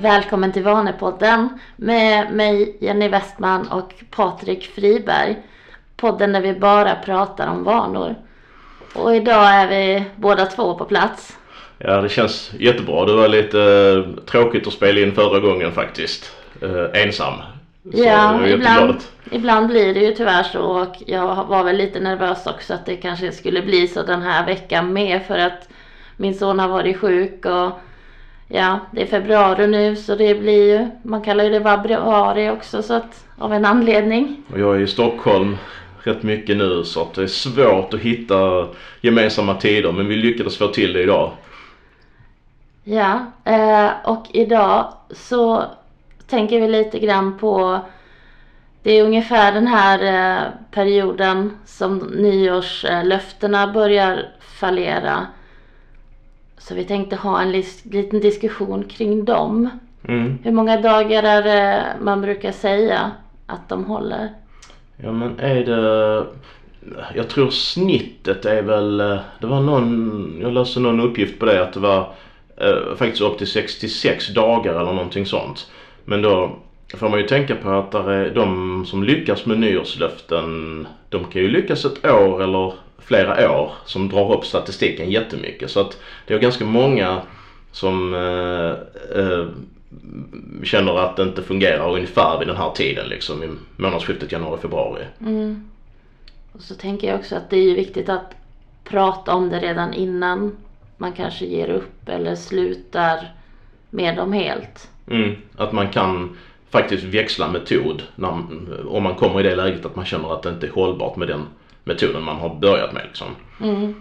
Välkommen till Vanepodden med mig Jenny Westman och Patrik Friberg. Podden där vi bara pratar om vanor. Och idag är vi båda två på plats. Ja det känns jättebra. Det var lite eh, tråkigt att spela in förra gången faktiskt. Eh, ensam. Så ja, ibland, ibland blir det ju tyvärr så och jag var väl lite nervös också att det kanske skulle bli så den här veckan med för att min son har varit sjuk och ja, det är februari nu så det blir ju, man kallar ju det vabruari också så att av en anledning. Och jag är i Stockholm rätt mycket nu så att det är svårt att hitta gemensamma tider men vi lyckades få till det idag. Ja, eh, och idag så tänker vi lite grann på det är ungefär den här eh, perioden som nyårslöftena börjar fallera. Så vi tänkte ha en liten diskussion kring dem. Mm. Hur många dagar är det man brukar säga att de håller? Ja men är det... Jag tror snittet är väl... eh, Det var någon... Jag läste någon uppgift på det att det var eh, faktiskt upp till 66 dagar eller någonting sånt. Men då får man ju tänka på att där är de som lyckas med nyårslöften, de kan ju lyckas ett år eller flera år som drar upp statistiken jättemycket. Så att det är ganska många som eh, eh, känner att det inte fungerar ungefär vid den här tiden liksom i månadsskiftet januari-februari. Mm. Och så tänker jag också att det är ju viktigt att prata om det redan innan man kanske ger upp eller slutar med dem helt. Mm. Att man kan faktiskt växla metod när, om man kommer i det läget att man känner att det inte är hållbart med den metoden man har börjat med liksom. Mm.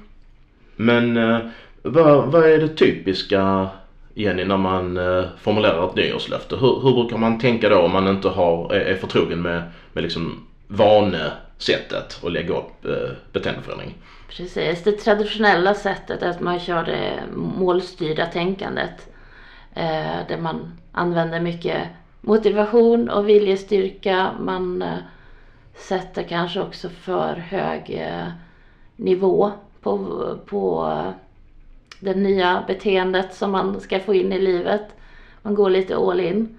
Men eh, vad, vad är det typiska Jenny när man eh, formulerar ett nyårslöfte? Hur, hur brukar man tänka då om man inte har, är, är förtrogen med, med liksom vanesättet att lägga upp eh, beteendeförändring? Precis, det traditionella sättet är att man kör det målstyrda tänkandet. Eh, där man använder mycket motivation och viljestyrka. Man eh, sätter kanske också för hög eh, nivå på, på det nya beteendet som man ska få in i livet. Man går lite all in.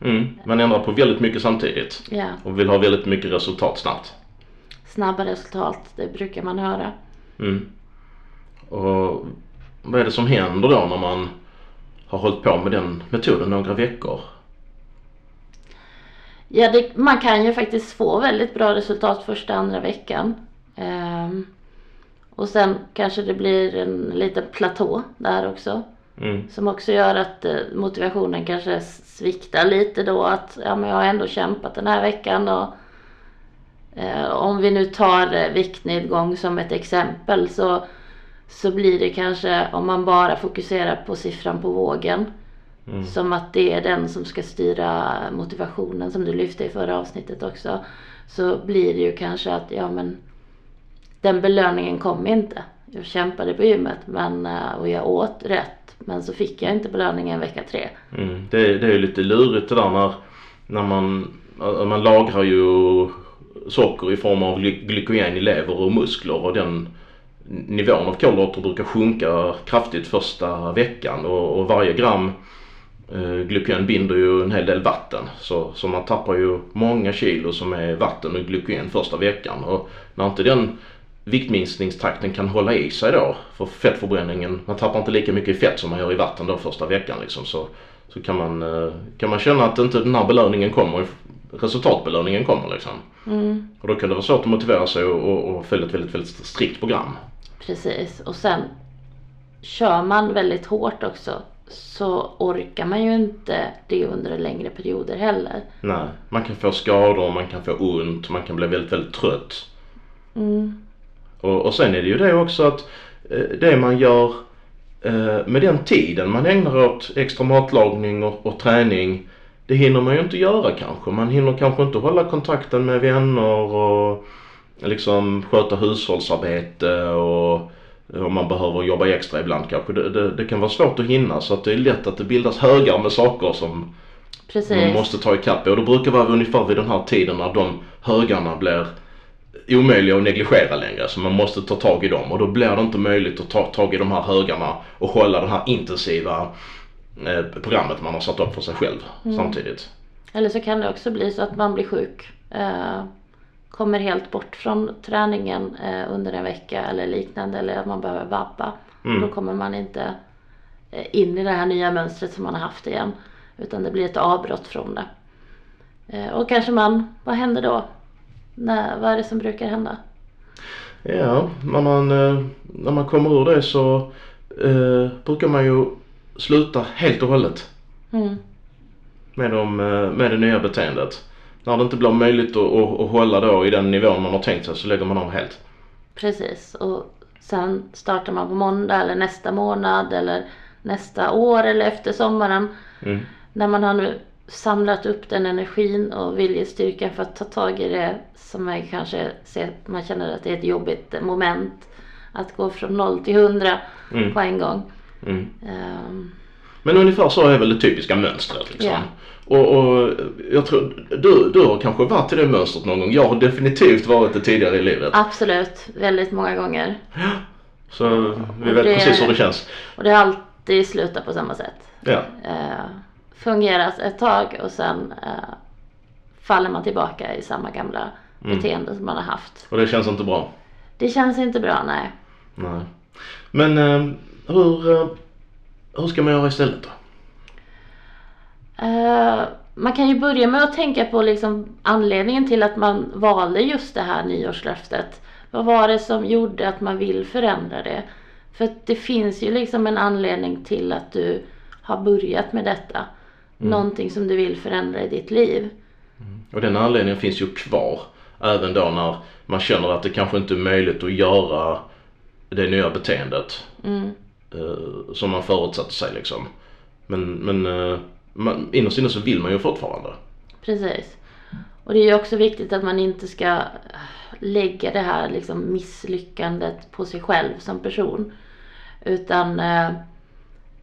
Mm. Man ändrar på väldigt mycket samtidigt Ja, och vill ha väldigt mycket resultat snabbt. snabba resultat, det brukar man höra. Mm. Och vad är det som händer då när man har hållit på med den metoden några veckor? Ja, det, man kan ju faktiskt få väldigt bra resultat första andra veckan. Ehm, och sen kanske det blir en liten platå där också. Mm. Som också gör att eh, motivationen kanske sviktar lite då. Att ja, men jag har ändå kämpat den här veckan. Och, eh, om vi nu tar eh, viktnedgång som ett exempel så, så blir det kanske om man bara fokuserar på siffran på vågen. Mm. Som att det är den som ska styra motivationen som du lyfte i förra avsnittet också. Så blir det ju kanske att ja men den belöningen kom inte. Jag kämpade på gymmet men, eh, och jag åt rätt. Men så fick jag inte belöningen vecka tre. Mm. Det, det är ju lite lurigt det där när, när man, äh, man lagrar ju socker i form av gly- glykogen i lever och muskler och den nivån av kolhydrater brukar sjunka kraftigt första veckan och, och varje gram eh, glykogen binder ju en hel del vatten. Så, så man tappar ju många kilo som är vatten och glykogen första veckan. Och när inte den viktminskningstakten kan hålla i sig då, för fettförbränningen, man tappar inte lika mycket fett som man gör i vatten då första veckan liksom. Så, så kan, man, eh, kan man känna att inte den här belöningen kommer, resultatbelöningen kommer liksom. Mm, Och då kan det vara svårt att motivera sig och, och, och följa ett väldigt, väldigt strikt program. precis. Och sen kör man väldigt hårt också så orkar man ju inte det under längre perioder heller. Nej, man kan få skador, man kan få ont, man kan bli väldigt, väldigt trött. Mm, Och, och sen är det ju det också att eh, det man gör eh, med den tiden man ägnar åt extra matlagning och, och träning det hinner man ju inte göra kanske. Man hinner kanske inte hålla kontakten med vänner och liksom sköta hushållsarbete och om man behöver jobba extra ibland kanske. Det, det, det kan vara svårt att hinna så att det är lätt att det bildas högar med saker som precis. man måste ta ikapp och det brukar vara ungefär vid den här tiden när de högarna blir omöjliga att negligera längre så man måste ta tag i dem och då blir det inte möjligt att ta tag i de här högarna och hålla den här intensiva eh, programmet man har satt upp för sig själv Mm. samtidigt. Eller så kan det också bli så att man blir sjuk. Eh, kommer helt bort från träningen eh, under en vecka eller liknande. Eller att man behöver vabba. Mm. Då kommer man inte eh, in i det här nya mönstret som man har haft igen. Utan det blir ett avbrott från det. Eh, och kanske man, vad händer då? När, vad är det som brukar hända? Ja, när man, när man kommer ur det så eh, brukar man ju sluta helt och hållet Mm. med, de, med det nya beteendet. När det inte blir möjligt att, att, att hålla då i den nivån man har tänkt sig så lägger man av helt. Precis. Och sen startar man på måndag eller nästa månad eller nästa år eller efter sommaren. Mm. När man har nu samlat upp den energin och viljestyrkan för att ta tag i det som är kanske, se- man känner att det är ett jobbigt moment. Att gå från noll till hundra Mm. på en gång. Mm. Ehm, Men ungefär så är väl det typiska mönstret liksom. Ja. Och, och jag tror, du, du har kanske varit i det mönstret någon gång. Jag har definitivt varit det tidigare i livet. absolut, väldigt många gånger. Så vi Och vet det- precis hur det känns. Och det har alltid slutat på samma sätt. Ja. Eh, fungerat ett tag och sen eh, faller man tillbaka i samma gamla Mm. beteende som man har haft. Och det känns inte bra. Det känns inte bra, nej. Nej. Men eh, hur, hur ska man göra istället då? Eh, man kan ju börja med att tänka på liksom anledningen till att man valde just det här nyårslöftet. Vad var det som gjorde att man vill förändra det? För att det finns ju liksom en anledning till att du har börjat med detta. Någonting som du vill förändra i ditt liv. Och den anledningen finns ju kvar. Även då när man känner att det kanske inte är möjligt att göra det nya beteendet. Mm. Eh, som man förutsatte sig liksom. Men, men eh, man, innerst inne så vill man ju fortfarande. Precis. Och det är ju också viktigt att man inte ska äh, lägga det här liksom misslyckandet på sig själv som person. Utan eh,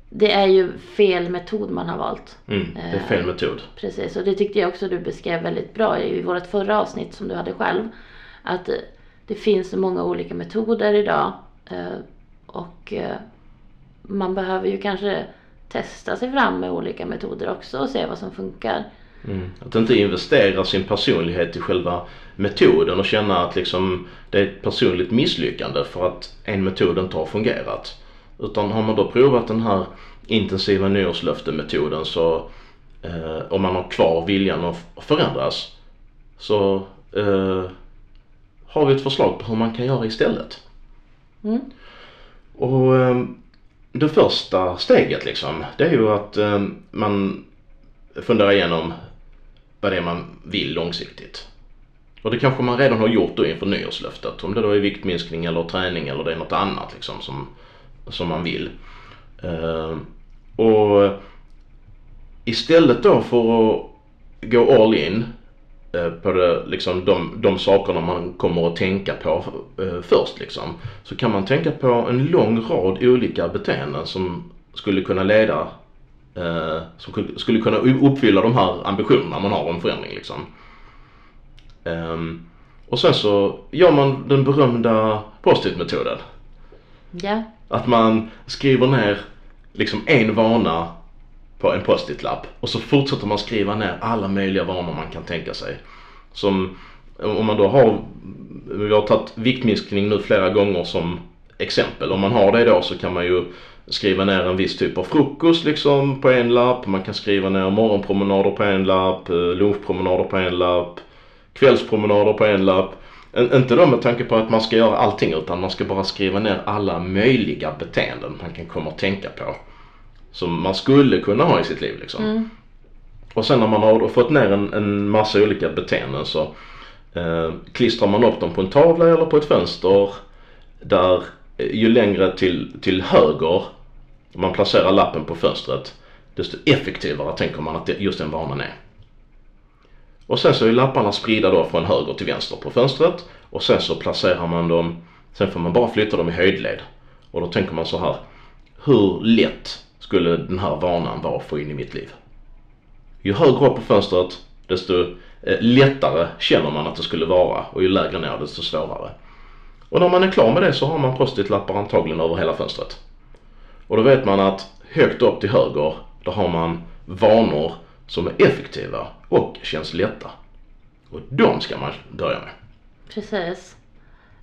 det är ju fel metod man har valt. Mm, det är fel metod. Precis, och det tyckte jag också du beskrev väldigt bra i vårt förra avsnitt som du hade själv. Att eh, det finns så många olika metoder idag. eh, Och eh, man behöver ju kanske testa sig fram med olika metoder också och se vad som funkar. Mm. Att inte investera sin personlighet i själva metoden och känna att liksom det är ett personligt misslyckande för att en metod inte har fungerat. Utan har man då provat den här intensiva nyårslöftemetoden så eh, om man har kvar viljan att förändras så eh, har vi ett förslag på hur man kan göra istället. Mm. Och eh, det första steget liksom, det är ju att eh, man funderar igenom vad det är man vill långsiktigt. Och det kanske man redan har gjort då inför nyårslöftet. Om det då är viktminskning eller träning eller det är något annat liksom som, som man vill. Eh, och istället då för att gå all in på det, liksom de, de sakerna man kommer att tänka på eh, först liksom. Så kan man tänka på en lång rad olika beteenden som skulle kunna leda eh, som ku- skulle kunna uppfylla de här ambitionerna man har om förändring liksom. Ehm, och sen så gör man den berömda post-it-metoden. Ja, Att man skriver ner liksom en vana på en post-it-lapp och så fortsätter man skriva ner alla möjliga vanor man kan tänka sig. Som om man då har, vi har tagit viktminskning nu flera gånger som exempel. Om man har det då så kan man ju skriva ner en viss typ av frukost liksom på en lapp. Man kan skriva ner morgonpromenader på en lapp, eh, lunchpromenader på en lapp, kvällspromenader på en lapp. Inte då med tanke på att man ska göra allting utan man ska bara skriva ner alla möjliga beteenden man kan komma att tänka på. Som man skulle kunna ha i sitt liv liksom. Mm. Och sen när man har fått ner en, en massa olika beteenden så eh, klistrar man upp dem på en tavla eller på ett fönster där eh, ju längre till, till höger man placerar lappen på fönstret desto effektivare tänker man att just den vanan är. Och sen så är lapparna spridda då från höger till vänster på fönstret och sen så placerar man dem, sen får man bara flytta dem i höjdled. Och då tänker man så här, hur lätt skulle den här vanan vara att få in i mitt liv? Ju högre upp på fönstret desto eh, lättare känner man att det skulle vara och ju lägre ner desto svårare. Och när man är klar med det så har man post-it-lappar antagligen över hela fönstret. Och då vet man att högt upp till höger, Då har man vanor som är effektiva och känns lätta. Och de ska man börja med. Precis.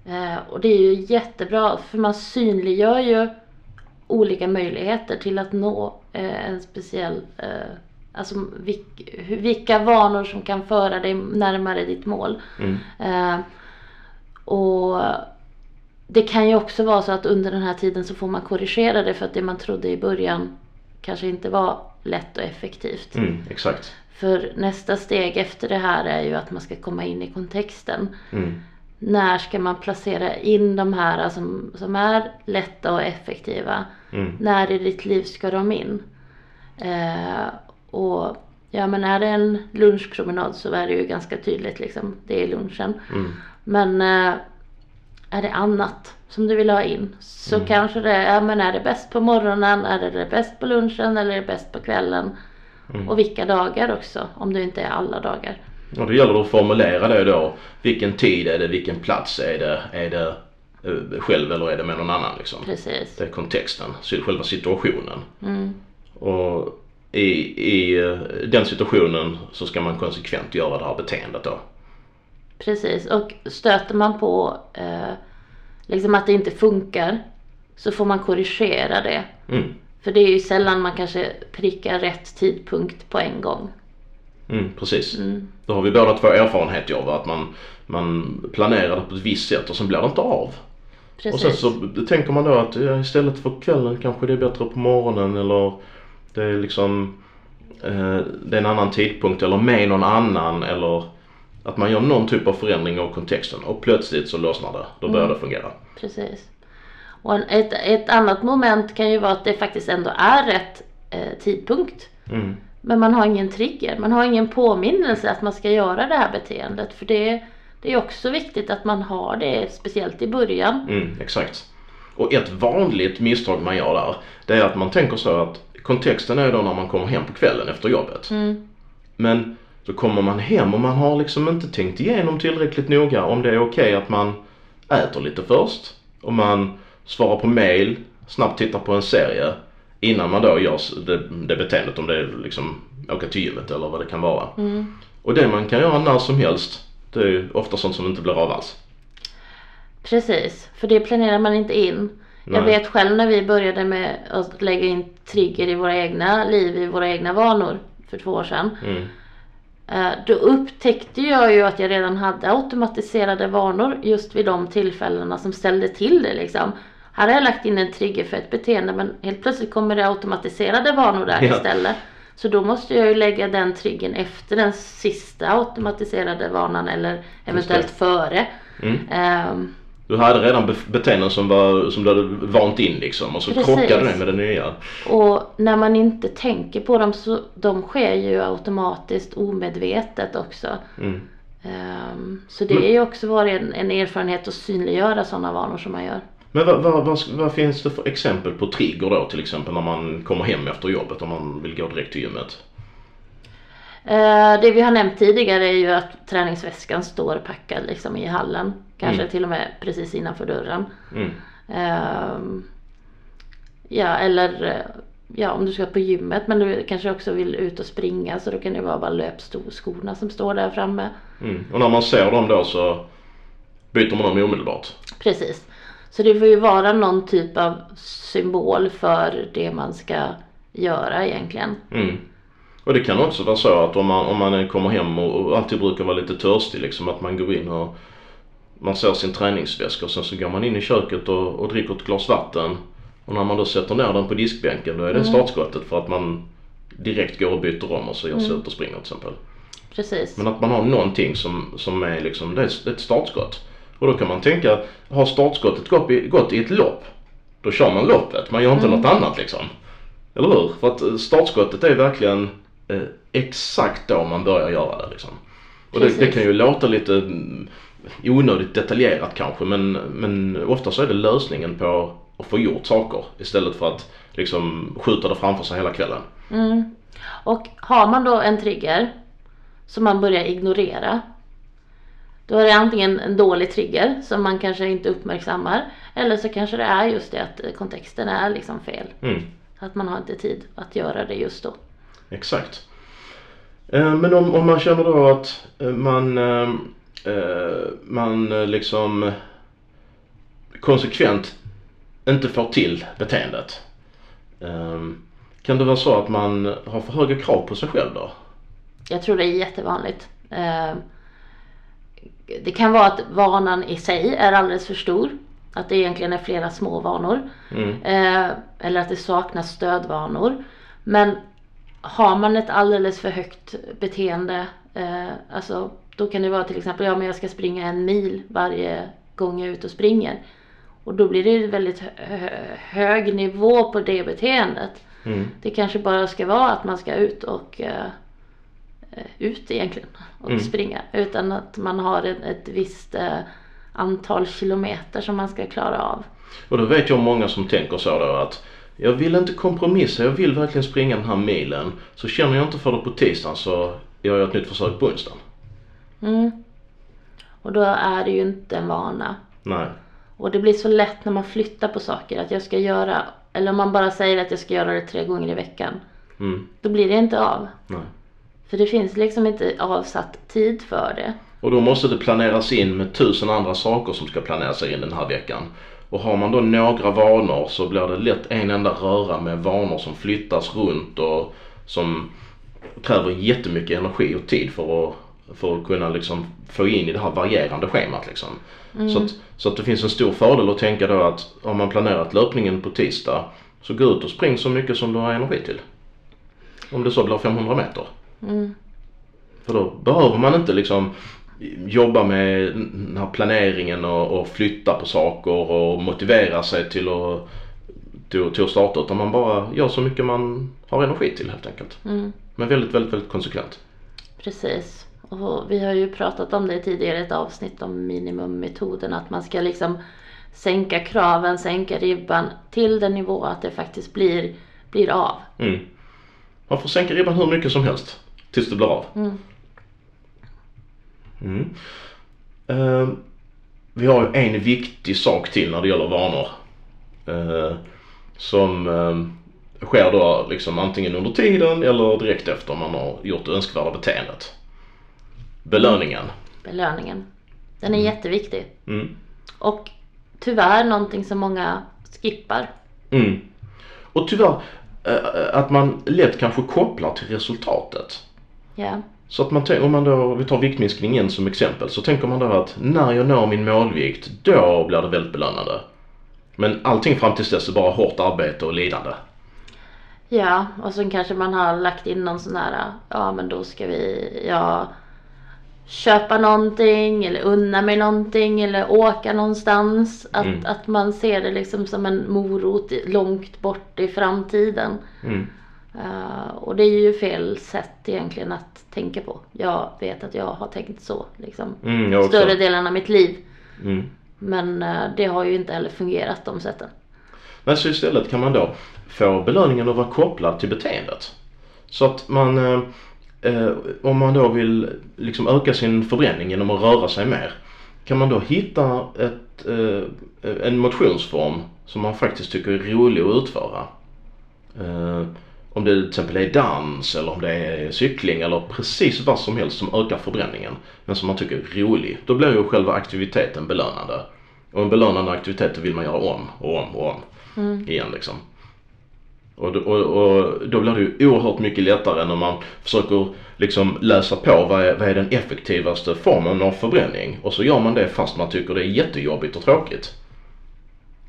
Eh, och det är ju jättebra för man synliggör ju olika möjligheter till att nå eh, en speciell, eh, alltså vilk, vilka vanor som kan föra dig närmare ditt mål. Mm. Eh, och det kan ju också vara så att under den här tiden så får man korrigera det för att det man trodde i början kanske inte var lätt och effektivt. Mm, exakt. För nästa steg efter det här är ju att man ska komma in i kontexten. Mm. När ska man placera in de här som, som är lätta och effektiva? Mm. När i ditt liv ska de in? Eh, och ja men är det en lunchpromenad så är det ju ganska tydligt liksom. Det är lunchen. Mm. Men eh, är det annat som du vill ha in så Mm. kanske det är, ja men är det bäst på morgonen, är det, det bäst på lunchen eller är det bäst på kvällen? Mm. Och vilka dagar också, om det inte är alla dagar. Och då gäller det att formulera det då. Vilken tid är det? Vilken plats är det? Är det eh, själv eller är det med någon annan liksom? Precis. Det är kontexten, själva situationen. Mm. Och i, i eh, den situationen så ska man konsekvent göra det här beteendet då. Precis, och stöter man på eh, liksom att det inte funkar så får man korrigera det. Mm. För det är ju sällan man kanske prickar rätt tidpunkt på en gång. Mm, precis. Mm. Då har vi båda två erfarenhet av att man, man planerar det på ett visst sätt och sen blir det inte av. Precis. Och sen så tänker man då att istället för kvällen kanske det är bättre på morgonen eller det är liksom eh, det är en annan tidpunkt eller med någon annan eller att man gör någon typ av förändring av kontexten och plötsligt så lossnar det. Då börjar det fungera. Precis. Och en, ett, ett annat moment kan ju vara att det faktiskt ändå är rätt eh, tidpunkt. Mm. Men man har ingen trigger, man har ingen påminnelse att man ska göra det här beteendet. För det, det är också viktigt att man har det, speciellt i början. Mm, exakt. Och ett vanligt misstag man gör där, det är att man tänker så att kontexten är då när man kommer hem på kvällen efter jobbet. Mm. Men så kommer man hem och man har liksom inte tänkt igenom tillräckligt noga om det är okej att man äter lite först. Och man svarar på mail, snabbt tittar på en serie innan man då gör det, det beteendet om det är liksom åka till gymmet eller vad det kan vara. Mm. Och det man kan göra när som helst, det är ju ofta sånt som inte blir av alls. Precis, för det planerar man inte in. Jag Nej. vet själv när vi började med att lägga in trigger i våra egna liv, i våra egna vanor för två år sedan. Mm. Eh, Då upptäckte jag ju att jag redan hade automatiserade vanor just vid de tillfällena som ställde till det liksom. Här har jag lagt in en trigger för ett beteende men helt plötsligt kommer det automatiserade vanor där Ja. istället. Så då måste jag ju lägga den triggern efter den sista automatiserade vanan eller eventuellt före. Mm. Ehm, Du hade redan be- beteenden som, var, som du hade vant in liksom och så Precis. krockade det med det nya. Och när man inte tänker på dem så de sker ju automatiskt omedvetet också. Mm. Ehm, så det är ju också varit en, en erfarenhet att synliggöra sådana vanor som man gör. Men vad, vad, vad, vad finns det för exempel på trigger då till exempel när man kommer hem efter jobbet om man vill gå direkt till gymmet? Eh, det vi har nämnt tidigare är ju att träningsväskan står packad liksom i hallen. Kanske Mm. till och med precis innanför dörren. Mm. Ehm, ja, eller eh, ja, om du ska på gymmet men du kanske också vill ut och springa så då kan det vara bara löpskorna som står där framme. Mm. Och när man ser dem då så byter man dem omedelbart. Precis. Så det får ju vara någon typ av symbol för det man ska göra egentligen. Mm. Och det kan också vara så att om man, om man kommer hem och, och alltid brukar vara lite törstig liksom att man går in och man ser sin träningsväska och sen så går man in i köket och, och dricker ett glas vatten. Och när man då sätter ner den på diskbänken då är det startskottet för att man direkt går och byter om och så ger sig ut och springer till exempel. Precis. Men att man har någonting som, som är liksom, det är ett startskott. Och då kan man tänka, har startskottet gått i, gått i ett lopp, då kör man loppet. Man gör inte något annat liksom. Eller hur? För att eh, startskottet är verkligen eh, exakt då man börjar göra det liksom. Och det, det kan ju låta lite mm, onödigt detaljerat kanske men, men ofta så är det lösningen på att få gjort saker istället för att liksom skjuta det framför sig hela kvällen. Mm. Och har man då en trigger som man börjar ignorera. Då är det antingen en dålig trigger som man kanske inte uppmärksammar. Eller så kanske det är just det att kontexten är liksom fel. Mm. Att man har inte tid att göra det just då. Exakt. Eh, Men om, om man känner då att eh, man, eh, man liksom konsekvent inte får till beteendet. Kan det vara så att man har för höga krav på sig själv då? Jag tror det är jättevanligt. Det kan vara att vanan i sig är alldeles för stor. Att det egentligen är flera små vanor. Mm. Eh, Eller att det saknas stödvanor. Men har man ett alldeles för högt beteende, eh, alltså då kan det vara till exempel, ja men jag ska springa en mil varje gång jag är ute och springer. Och då blir det väldigt hö- hö- hög nivå på det beteendet. Mm. Det kanske bara ska vara att man ska ut och eh, ut egentligen och Mm. springa. Utan att man har ett, ett visst eh, antal kilometer som man ska klara av. Och då vet jag många som tänker så då att jag vill inte kompromissa, jag vill verkligen springa den här milen. Så känner jag inte för det på tisdagen så gör jag ett nytt försök på onsdagen. Mm. Och då är det ju inte en vana. Nej. Och det blir så lätt när man flyttar på saker att jag ska göra, eller om man bara säger att jag ska göra det tre gånger i veckan. Mm. Då blir det inte av. Nej. För det finns liksom inte avsatt tid för det. Och då måste det planeras in med tusen andra saker som ska planeras in den här veckan. Och har man då några vanor så blir det lätt en enda röra med vanor som flyttas runt och som kräver jättemycket energi och tid för att, för att kunna liksom få in i det här varierande schemat liksom. Så, att, så att det finns en stor fördel att tänka då att om man planerat löpningen på tisdag så gå ut och spring så mycket som du har energi till. Om det så blir 500 meter. Mm. För då behöver man inte liksom jobba med den här planeringen och, och flytta på saker och motivera sig till att, till, till att starta utan man bara gör så mycket man har energi till helt enkelt. Mm. Men väldigt, väldigt, väldigt konsekvent. Precis. Och vi har ju pratat om det tidigare i ett avsnitt om minimummetoden. Att man ska liksom sänka kraven, sänka ribban till den nivå att det faktiskt blir, blir av. Mm. Man får sänka ribban hur mycket som helst tills det blir av. Mm. Mm. Eh, vi har ju en viktig sak till när det gäller vanor. Eh, som eh, sker då liksom antingen under tiden eller direkt efter man har gjort det önskvärda beteendet. Belöningen. Belöningen. Den är jätteviktig. Mm. Och tyvärr någonting som många skippar. Mm. Och tyvärr eh, att man lätt kanske kopplar till resultatet. Ja. Så att man, om man då, vi tar viktminskningen som exempel, så tänker man då att när jag når min målvikt, då blir det väldigt belönande. Men allting fram tills dess är bara hårt arbete och lidande. Ja, och sen kanske man har lagt in någon sån här, ja men då ska vi, ja, köpa någonting eller unna mig någonting eller åka någonstans. Att, Mm. att man ser det liksom som en morot långt bort i framtiden. Mm. Eh, och det är ju fel sätt egentligen att tänka på. Jag vet att jag har tänkt så liksom. Mm. Större delen av mitt liv. Mm. Men eh, det har ju inte heller fungerat de sätten. Men så istället kan man då få belöningen att vara kopplad till beteendet. Så att man, eh, eh, om man då vill liksom öka sin förbränning genom att röra sig mer, kan man då hitta ett, eh, en motionsform som man faktiskt tycker är rolig att utföra. Eh, om det till exempel är dans eller om det är cykling eller precis vad som helst som ökar förbränningen men som man tycker är rolig. Då blir ju själva aktiviteten belönande. Och en belönande aktivitet vill man göra om och om och om igen liksom. Och, då- och, och då blir det ju oerhört mycket lättare när man försöker liksom läsa på vad är, vad är den effektivaste formen av förbränning. Och så gör man det fast man tycker det är jättejobbigt och tråkigt.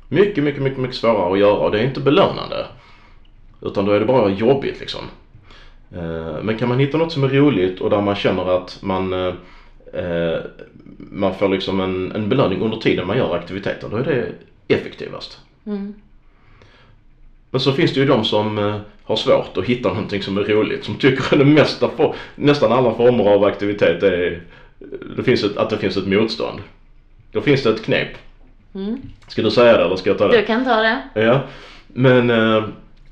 Mycket, mycket, mycket, mycket svårare att göra och det är inte belönande. Utan då är det bara jobbigt liksom. Eh, Men kan man hitta något som är roligt och där man känner att man eh, eh, man får liksom en, en belöning under tiden man gör aktiviteten, då är det effektivast. Mm. Men så finns det ju de som har svårt att hitta någonting som är roligt, som tycker att det mesta, nästan alla former av aktivitet är, det finns ett, att det finns ett motstånd. Då finns det ett knep. Mm. Ska du säga det eller ska jag ta det? Du kan ta det. Ja, men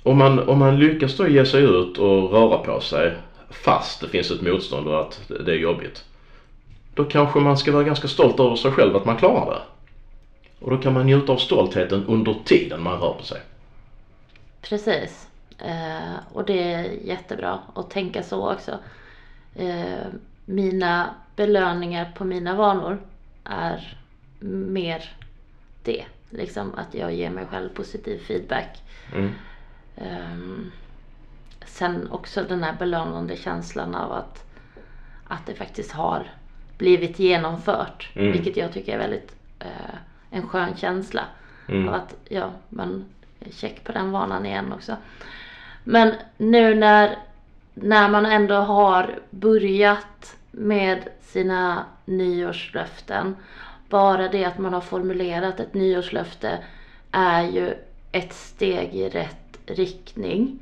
om, man, om man lyckas då ge sig ut och röra på sig fast det finns ett motstånd och att det är jobbigt. Då kanske man ska vara ganska stolt över sig själv att man klarar det. Och då kan man njuta av stoltheten under tiden man rör på sig. Precis. Eh, och det är jättebra att tänka så också. Eh, mina belöningar på mina vanor är mer det. Liksom att jag ger mig själv positiv feedback. Mm. Ehm, sen också den här belönande känslan av att, att det faktiskt har blivit genomfört. Mm. Vilket jag tycker är väldigt eh, en skön känsla. Mm. Av att ja, man är check på den vanan igen också. Men nu när, när man ändå har börjat med sina nyårslöften. Bara det att man har formulerat ett nyårslöfte är ju ett steg i rätt riktning.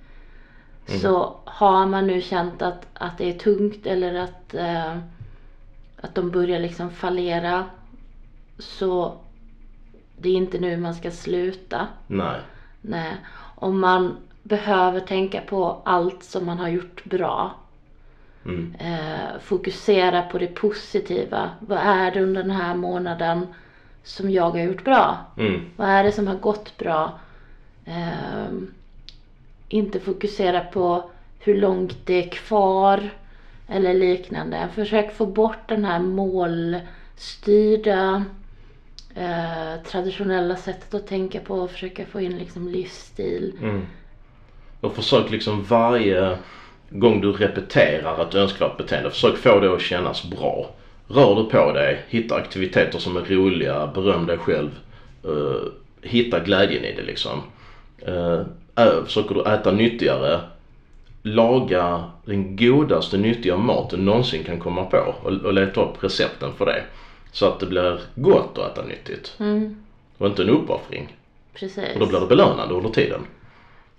Mm. Så har man nu känt att, att det är tungt eller att, eh, att de börjar liksom fallera. Så det är inte nu man ska sluta. Nej. Nej. Om man behöver tänka på allt som man har gjort bra. Mm. Eh, fokusera på det positiva. Vad är det under den här månaden som jag har gjort bra? Mm. Vad är det som har gått bra? Ehm, inte fokusera på hur långt det är kvar eller liknande. Försök få bort den här målstyrda eh, traditionella sättet att tänka på och försöka få in liksom livsstil. Mm. Och försök liksom varje gång du repeterar ett önskvärt beteende, försök få det att kännas bra. Rör du på dig, hitta aktiviteter som är roliga, beröm dig själv. Uh, hitta glädjen i det liksom. Uh, försöker du äta nyttigare, laga den godaste nyttiga mat du någonsin kan komma på och, och leta upp recepten för det. Så att det blir gott att äta nyttigt Mm, och inte en uppoffring. precis. Och då blir det belönande under tiden.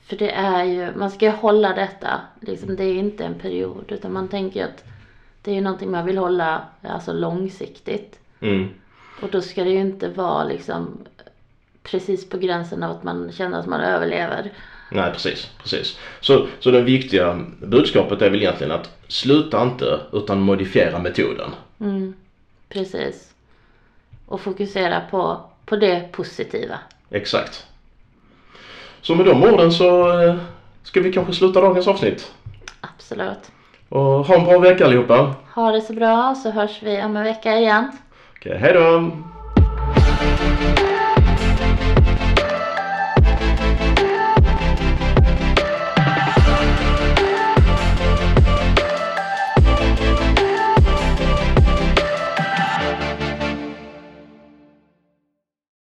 För det är ju, man ska ju hålla detta. Liksom, det är inte en period utan man tänker att det är ju någonting man vill hålla alltså långsiktigt. Mm. Och då ska det ju inte vara liksom precis på gränsen av att man känner att man överlever. Nej precis, precis. Så, så det viktiga budskapet är väl egentligen att sluta inte utan modifiera metoden. Mm, precis. Och fokusera på, på det positiva. Exakt. Så med de orden så eh, ska vi kanske sluta dagens avsnitt. Absolut. Och ha en bra vecka allihopa. Ha det så bra så hörs vi om en vecka igen. Okej, hej då!